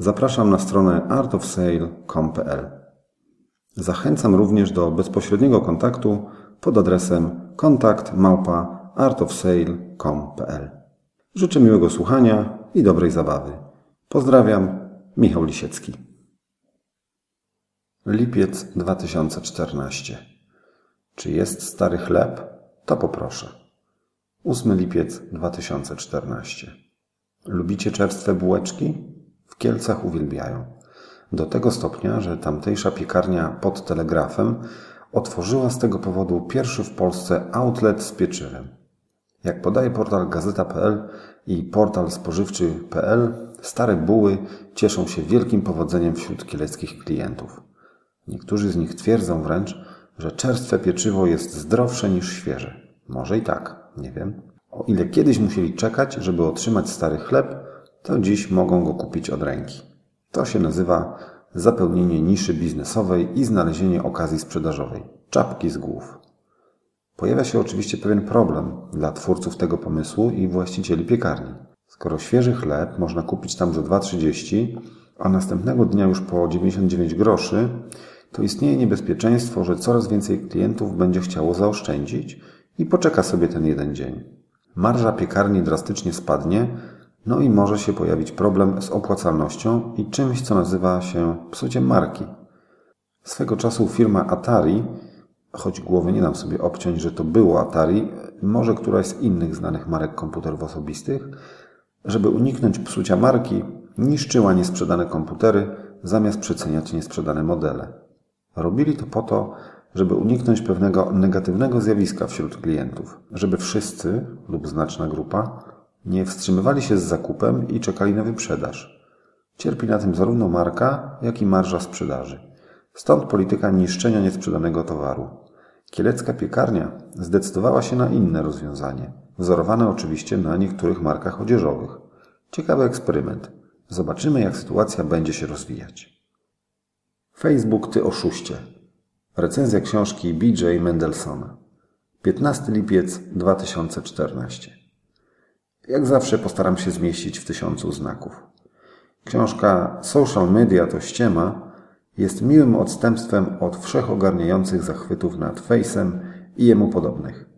zapraszam na stronę artofsale.com.pl. Zachęcam również do bezpośredniego kontaktu pod adresem kontakt małpa artofsale.com.pl. Życzę miłego słuchania i dobrej zabawy. Pozdrawiam, Michał Lisiecki. Lipiec 2014. Czy jest stary chleb? To poproszę. 8 lipiec 2014. Lubicie czerstwe bułeczki? W Kielcach uwielbiają. Do tego stopnia, że tamtejsza piekarnia pod telegrafem otworzyła z tego powodu pierwszy w Polsce outlet z pieczywem. Jak podaje portal gazeta.pl i portal spożywczy.pl, stare buły cieszą się wielkim powodzeniem wśród kieleckich klientów. Niektórzy z nich twierdzą wręcz, że czerstwe pieczywo jest zdrowsze niż świeże. Może i tak, nie wiem. O ile kiedyś musieli czekać, żeby otrzymać stary chleb, to dziś mogą go kupić od ręki. To się nazywa zapełnienie niszy biznesowej i znalezienie okazji sprzedażowej. Czapki z głów. Pojawia się oczywiście pewien problem dla twórców tego pomysłu i właścicieli piekarni. Skoro świeży chleb można kupić tam za 2,30, a następnego dnia już po 99 groszy, to istnieje niebezpieczeństwo, że coraz więcej klientów będzie chciało zaoszczędzić i poczeka sobie ten jeden dzień. Marża piekarni drastycznie spadnie, no i może się pojawić problem z opłacalnością i czymś, co nazywa się psuciem marki. Swego czasu firma Atari, choć głowy nie dam sobie obciąć, że to było Atari, może któraś z innych znanych marek komputerów osobistych, żeby uniknąć psucia marki, niszczyła niesprzedane komputery, zamiast przeceniać niesprzedane modele. Robili to po to, żeby uniknąć pewnego negatywnego zjawiska wśród klientów, żeby wszyscy lub znaczna grupa nie wstrzymywali się z zakupem i czekali na wyprzedaż. Cierpi na tym zarówno marka, jak i marża sprzedaży. Stąd polityka niszczenia niesprzedanego towaru. Kielecka piekarnia zdecydowała się na inne rozwiązanie, wzorowane oczywiście na niektórych markach odzieżowych. Ciekawy eksperyment. Zobaczymy, jak sytuacja będzie się rozwijać. Facebook Ty oszuście. Recenzja książki BJ Mendelsona. 15 lipiec 2014. Jak zawsze postaram się zmieścić w tysiącu znaków. Książka Social Media to ściema jest miłym odstępstwem od wszechogarniających zachwytów nad Face'em i jemu podobnych.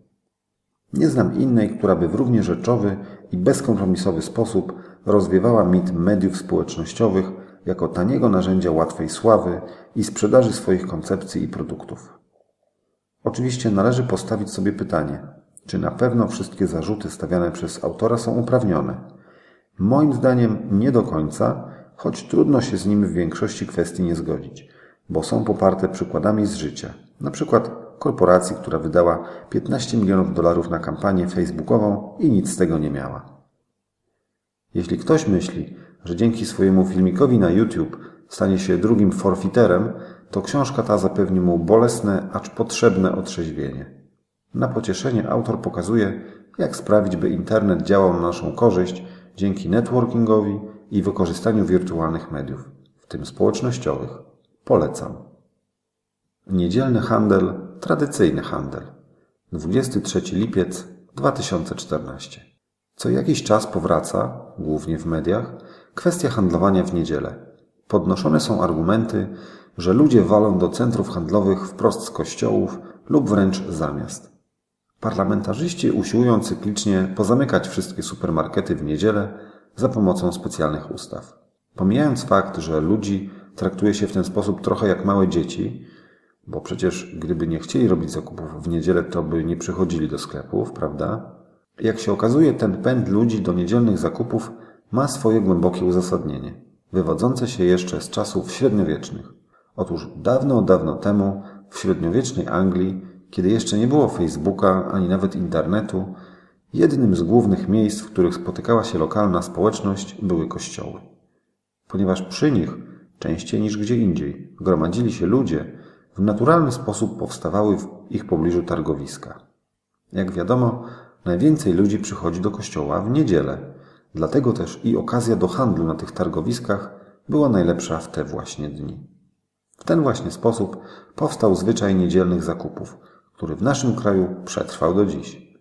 Nie znam innej, która by w równie rzeczowy i bezkompromisowy sposób rozwiewała mit mediów społecznościowych jako taniego narzędzia łatwej sławy i sprzedaży swoich koncepcji i produktów. Oczywiście należy postawić sobie pytanie, czy na pewno wszystkie zarzuty stawiane przez autora są uprawnione. Moim zdaniem nie do końca, choć trudno się z nim w większości kwestii nie zgodzić, bo są poparte przykładami z życia. Na przykład korporacji, która wydała 15 milionów dolarów na kampanię facebookową i nic z tego nie miała. Jeśli ktoś myśli, że dzięki swojemu filmikowi na YouTube stanie się drugim forfiterem, to książka ta zapewni mu bolesne, acz potrzebne otrzeźwienie. Na pocieszenie autor pokazuje, jak sprawić, by internet działał na naszą korzyść dzięki networkingowi i wykorzystaniu wirtualnych mediów, w tym społecznościowych. Polecam. Niedzielny handel, tradycyjny handel. 23 lipiec 2014. Co jakiś czas powraca, głównie w mediach, kwestia handlowania w niedzielę. Podnoszone są argumenty, że ludzie walą do centrów handlowych wprost z kościołów lub wręcz zamiast. Parlamentarzyści usiłują cyklicznie pozamykać wszystkie supermarkety w niedzielę za pomocą specjalnych ustaw. Pomijając fakt, że ludzi traktuje się w ten sposób trochę jak małe dzieci, bo przecież gdyby nie chcieli robić zakupów w niedzielę, to by nie przychodzili do sklepów, prawda? Jak się okazuje, ten pęd ludzi do niedzielnych zakupów ma swoje głębokie uzasadnienie, wywodzące się jeszcze z czasów średniowiecznych. Otóż dawno, dawno temu w średniowiecznej Anglii kiedy jeszcze nie było Facebooka ani nawet internetu, jednym z głównych miejsc, w których spotykała się lokalna społeczność, były kościoły. Ponieważ przy nich częściej niż gdzie indziej, gromadzili się ludzie, w naturalny sposób powstawały w ich pobliżu targowiska. Jak wiadomo, najwięcej ludzi przychodzi do kościoła w niedzielę, dlatego też i okazja do handlu na tych targowiskach była najlepsza w te właśnie dni. W ten właśnie sposób powstał zwyczaj niedzielnych zakupów, który w naszym kraju przetrwał do dziś.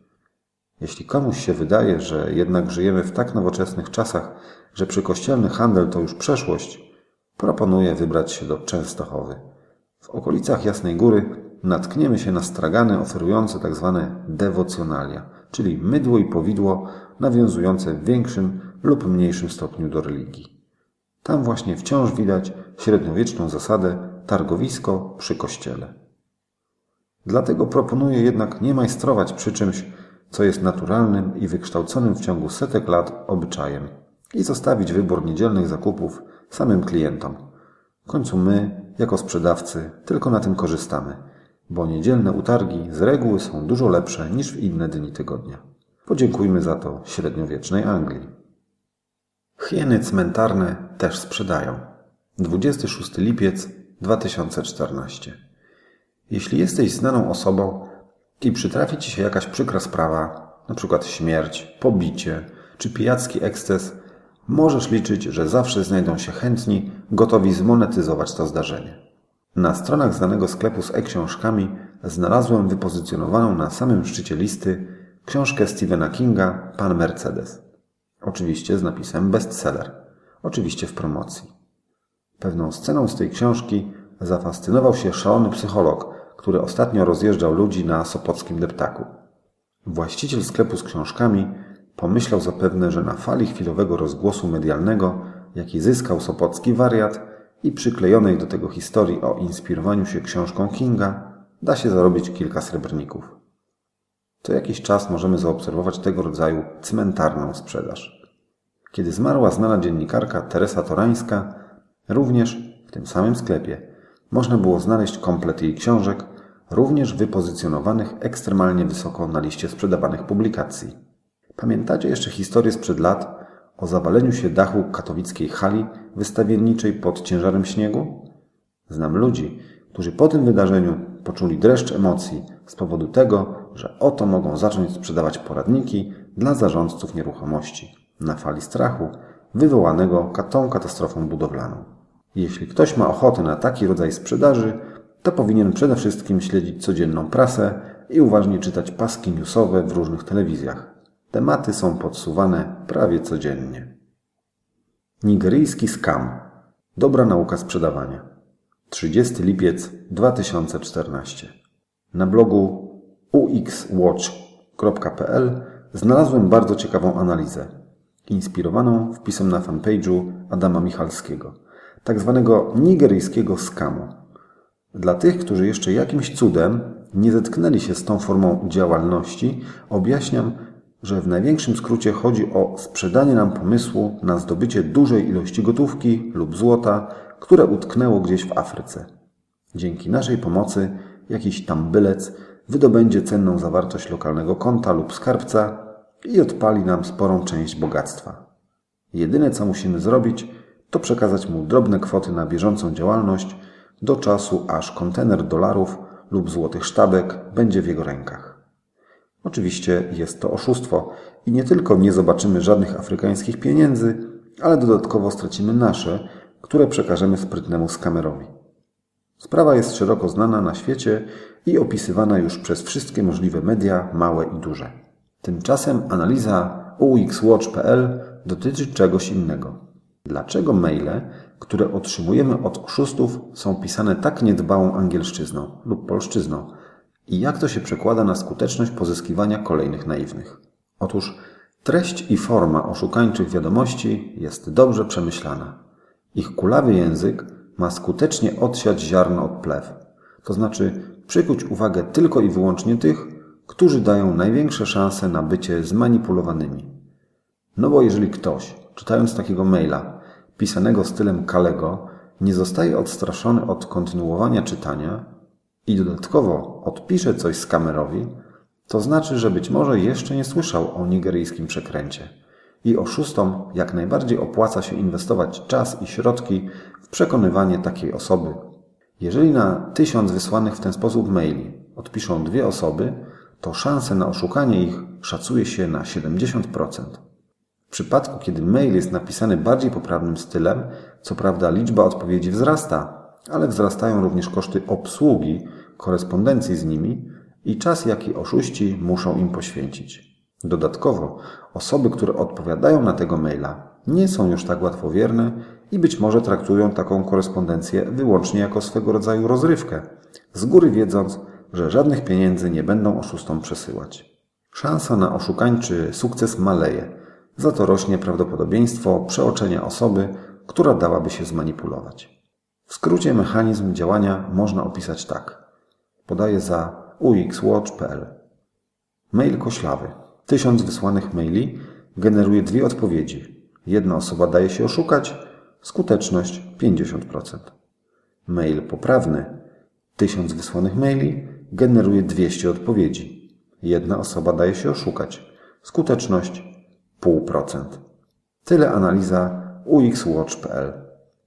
Jeśli komuś się wydaje, że jednak żyjemy w tak nowoczesnych czasach, że przykościelny handel to już przeszłość, proponuję wybrać się do Częstochowy. W okolicach Jasnej Góry natkniemy się na stragany oferujące tzw. Tak dewocjonalia, czyli mydło i powidło nawiązujące w większym lub mniejszym stopniu do religii. Tam właśnie wciąż widać średniowieczną zasadę targowisko przy kościele. Dlatego proponuję jednak nie majstrować przy czymś, co jest naturalnym i wykształconym w ciągu setek lat obyczajem i zostawić wybór niedzielnych zakupów samym klientom. W końcu my, jako sprzedawcy, tylko na tym korzystamy, bo niedzielne utargi z reguły są dużo lepsze niż w inne dni tygodnia. Podziękujmy za to średniowiecznej Anglii. Hieny cmentarne też sprzedają. 26 lipiec 2014. Jeśli jesteś znaną osobą i przytrafi Ci się jakaś przykra sprawa, np. śmierć, pobicie czy pijacki eksces, możesz liczyć, że zawsze znajdą się chętni, gotowi zmonetyzować to zdarzenie. Na stronach znanego sklepu z e-książkami znalazłem wypozycjonowaną na samym szczycie listy książkę Stephena Kinga Pan Mercedes. Oczywiście z napisem bestseller. Oczywiście w promocji. Pewną sceną z tej książki zafascynował się szalony psycholog, który ostatnio rozjeżdżał ludzi na sopockim deptaku. Właściciel sklepu z książkami pomyślał zapewne, że na fali chwilowego rozgłosu medialnego, jaki zyskał sopocki wariat i przyklejonej do tego historii o inspirowaniu się książką Kinga, da się zarobić kilka srebrników. Co jakiś czas możemy zaobserwować tego rodzaju cmentarną sprzedaż. Kiedy zmarła znana dziennikarka Teresa Torańska, również w tym samym sklepie można było znaleźć komplet jej książek, również wypozycjonowanych ekstremalnie wysoko na liście sprzedawanych publikacji. Pamiętacie jeszcze historię sprzed lat o zawaleniu się dachu katowickiej hali wystawienniczej pod ciężarem śniegu? Znam ludzi, którzy po tym wydarzeniu poczuli dreszcz emocji z powodu tego, że oto mogą zacząć sprzedawać poradniki dla zarządców nieruchomości na fali strachu wywołanego tą katastrofą budowlaną. Jeśli ktoś ma ochotę na taki rodzaj sprzedaży, to powinien przede wszystkim śledzić codzienną prasę i uważnie czytać paski newsowe w różnych telewizjach. Tematy są podsuwane prawie codziennie. Nigeryjski skam. Dobra nauka sprzedawania. 30 lipiec 2014. Na blogu uxwatch.pl znalazłem bardzo ciekawą analizę, inspirowaną wpisem na fanpage'u Adama Michalskiego – tak zwanego nigeryjskiego skamu. Dla tych, którzy jeszcze jakimś cudem nie zetknęli się z tą formą działalności, objaśniam, że w największym skrócie chodzi o sprzedanie nam pomysłu na zdobycie dużej ilości gotówki lub złota, które utknęło gdzieś w Afryce. Dzięki naszej pomocy jakiś tam bylec wydobędzie cenną zawartość lokalnego konta lub skarbca i odpali nam sporą część bogactwa. Jedyne co musimy zrobić, to przekazać mu drobne kwoty na bieżącą działalność do czasu, aż kontener dolarów lub złotych sztabek będzie w jego rękach. Oczywiście jest to oszustwo i nie tylko nie zobaczymy żadnych afrykańskich pieniędzy, ale dodatkowo stracimy nasze, które przekażemy sprytnemu skamerowi. Sprawa jest szeroko znana na świecie i opisywana już przez wszystkie możliwe media, małe i duże. Tymczasem analiza UXWatch.pl dotyczy czegoś innego. Dlaczego maile, które otrzymujemy od oszustów, są pisane tak niedbałą angielszczyzną lub polszczyzną? I jak to się przekłada na skuteczność pozyskiwania kolejnych naiwnych? Otóż treść i forma oszukańczych wiadomości jest dobrze przemyślana. Ich kulawy język ma skutecznie odsiać ziarno od plew, to znaczy przykuć uwagę tylko i wyłącznie tych, którzy dają największe szanse na bycie zmanipulowanymi. No bo jeżeli ktoś czytając takiego maila, pisanego stylem Kalego, nie zostaje odstraszony od kontynuowania czytania i dodatkowo odpisze coś z kamerowi, to znaczy, że być może jeszcze nie słyszał o nigeryjskim przekręcie. I oszustom jak najbardziej opłaca się inwestować czas i środki w przekonywanie takiej osoby. Jeżeli na tysiąc wysłanych w ten sposób maili odpiszą dwie osoby, to szanse na oszukanie ich szacuje się na 70%. W przypadku, kiedy mail jest napisany bardziej poprawnym stylem, co prawda liczba odpowiedzi wzrasta, ale wzrastają również koszty obsługi, korespondencji z nimi i czas, jaki oszuści muszą im poświęcić. Dodatkowo, osoby, które odpowiadają na tego maila, nie są już tak łatwowierne i być może traktują taką korespondencję wyłącznie jako swego rodzaju rozrywkę, z góry wiedząc, że żadnych pieniędzy nie będą oszustom przesyłać. Szansa na oszukańczy sukces maleje, za to rośnie prawdopodobieństwo przeoczenia osoby, która dałaby się zmanipulować. W skrócie mechanizm działania można opisać tak. Podaję za uxwatch.pl. Mail koślawy. Tysiąc wysłanych maili generuje dwie odpowiedzi. Jedna osoba daje się oszukać, skuteczność 50%. Mail poprawny. Tysiąc wysłanych maili generuje 200 odpowiedzi. Jedna osoba daje się oszukać. Skuteczność 0,5%. Tyle analiza uxwatch.pl.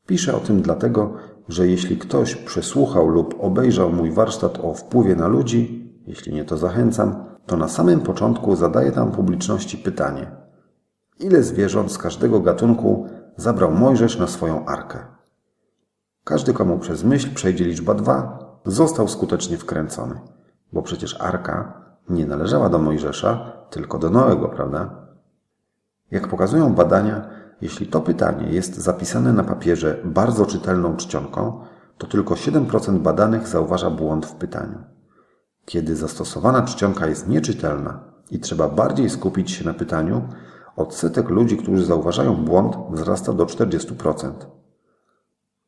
Piszę o tym dlatego, że jeśli ktoś przesłuchał lub obejrzał mój warsztat o wpływie na ludzi, jeśli nie to zachęcam, to na samym początku zadaję tam publiczności pytanie: ile zwierząt z każdego gatunku zabrał Mojżesz na swoją arkę? Każdy, komu przez myśl przejdzie liczba 2, został skutecznie wkręcony, bo przecież arka nie należała do Mojżesza, tylko do Noego, prawda? Jak pokazują badania, jeśli to pytanie jest zapisane na papierze bardzo czytelną czcionką, to tylko 7% badanych zauważa błąd w pytaniu. Kiedy zastosowana czcionka jest nieczytelna i trzeba bardziej skupić się na pytaniu, odsetek ludzi, którzy zauważają błąd, wzrasta do 40%.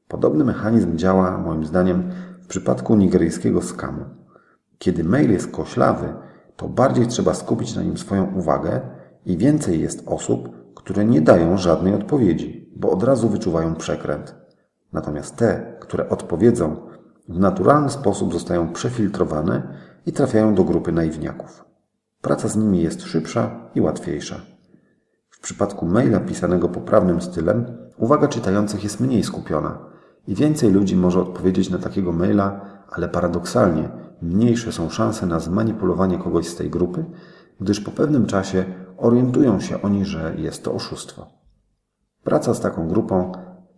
Podobny mechanizm działa, moim zdaniem, w przypadku nigeryjskiego skamu. Kiedy mail jest koślawy, to bardziej trzeba skupić na nim swoją uwagę i więcej jest osób, które nie dają żadnej odpowiedzi, bo od razu wyczuwają przekręt. Natomiast te, które odpowiedzą, w naturalny sposób zostają przefiltrowane i trafiają do grupy naiwniaków. Praca z nimi jest szybsza i łatwiejsza. W przypadku maila pisanego poprawnym stylem, uwaga czytających jest mniej skupiona i więcej ludzi może odpowiedzieć na takiego maila, ale paradoksalnie mniejsze są szanse na zmanipulowanie kogoś z tej grupy, gdyż po pewnym czasie orientują się oni, że jest to oszustwo. Praca z taką grupą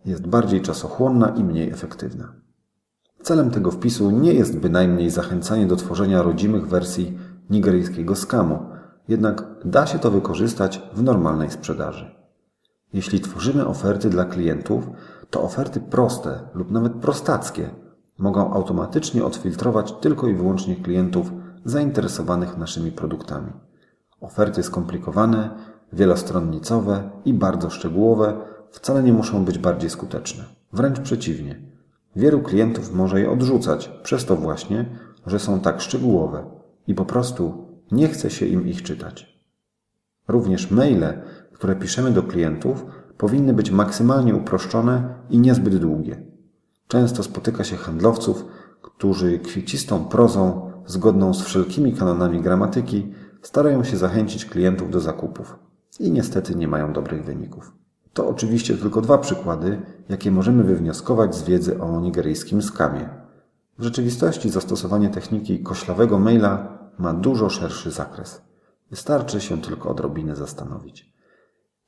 jest bardziej czasochłonna i mniej efektywna. Celem tego wpisu nie jest bynajmniej zachęcanie do tworzenia rodzimych wersji nigeryjskiego skamu, jednak da się to wykorzystać w normalnej sprzedaży. Jeśli tworzymy oferty dla klientów, to oferty proste lub nawet prostackie mogą automatycznie odfiltrować tylko i wyłącznie klientów zainteresowanych naszymi produktami. Oferty skomplikowane, wielostronnicowe i bardzo szczegółowe wcale nie muszą być bardziej skuteczne. Wręcz przeciwnie. Wielu klientów może je odrzucać przez to właśnie, że są tak szczegółowe i po prostu nie chce się im ich czytać. Również maile, które piszemy do klientów, powinny być maksymalnie uproszczone i niezbyt długie. Często spotyka się handlowców, którzy kwiecistą prozą, zgodną z wszelkimi kanonami gramatyki, starają się zachęcić klientów do zakupów i niestety nie mają dobrych wyników. To oczywiście tylko dwa przykłady, jakie możemy wywnioskować z wiedzy o nigeryjskim skamie. W rzeczywistości zastosowanie techniki koślawego maila ma dużo szerszy zakres. Wystarczy się tylko odrobinę zastanowić.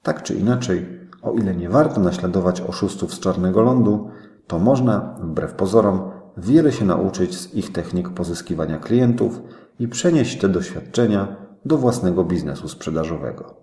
Tak czy inaczej, o ile nie warto naśladować oszustów z czarnego lądu, to można, wbrew pozorom, wiele się nauczyć z ich technik pozyskiwania klientów i przenieść te doświadczenia do własnego biznesu sprzedażowego.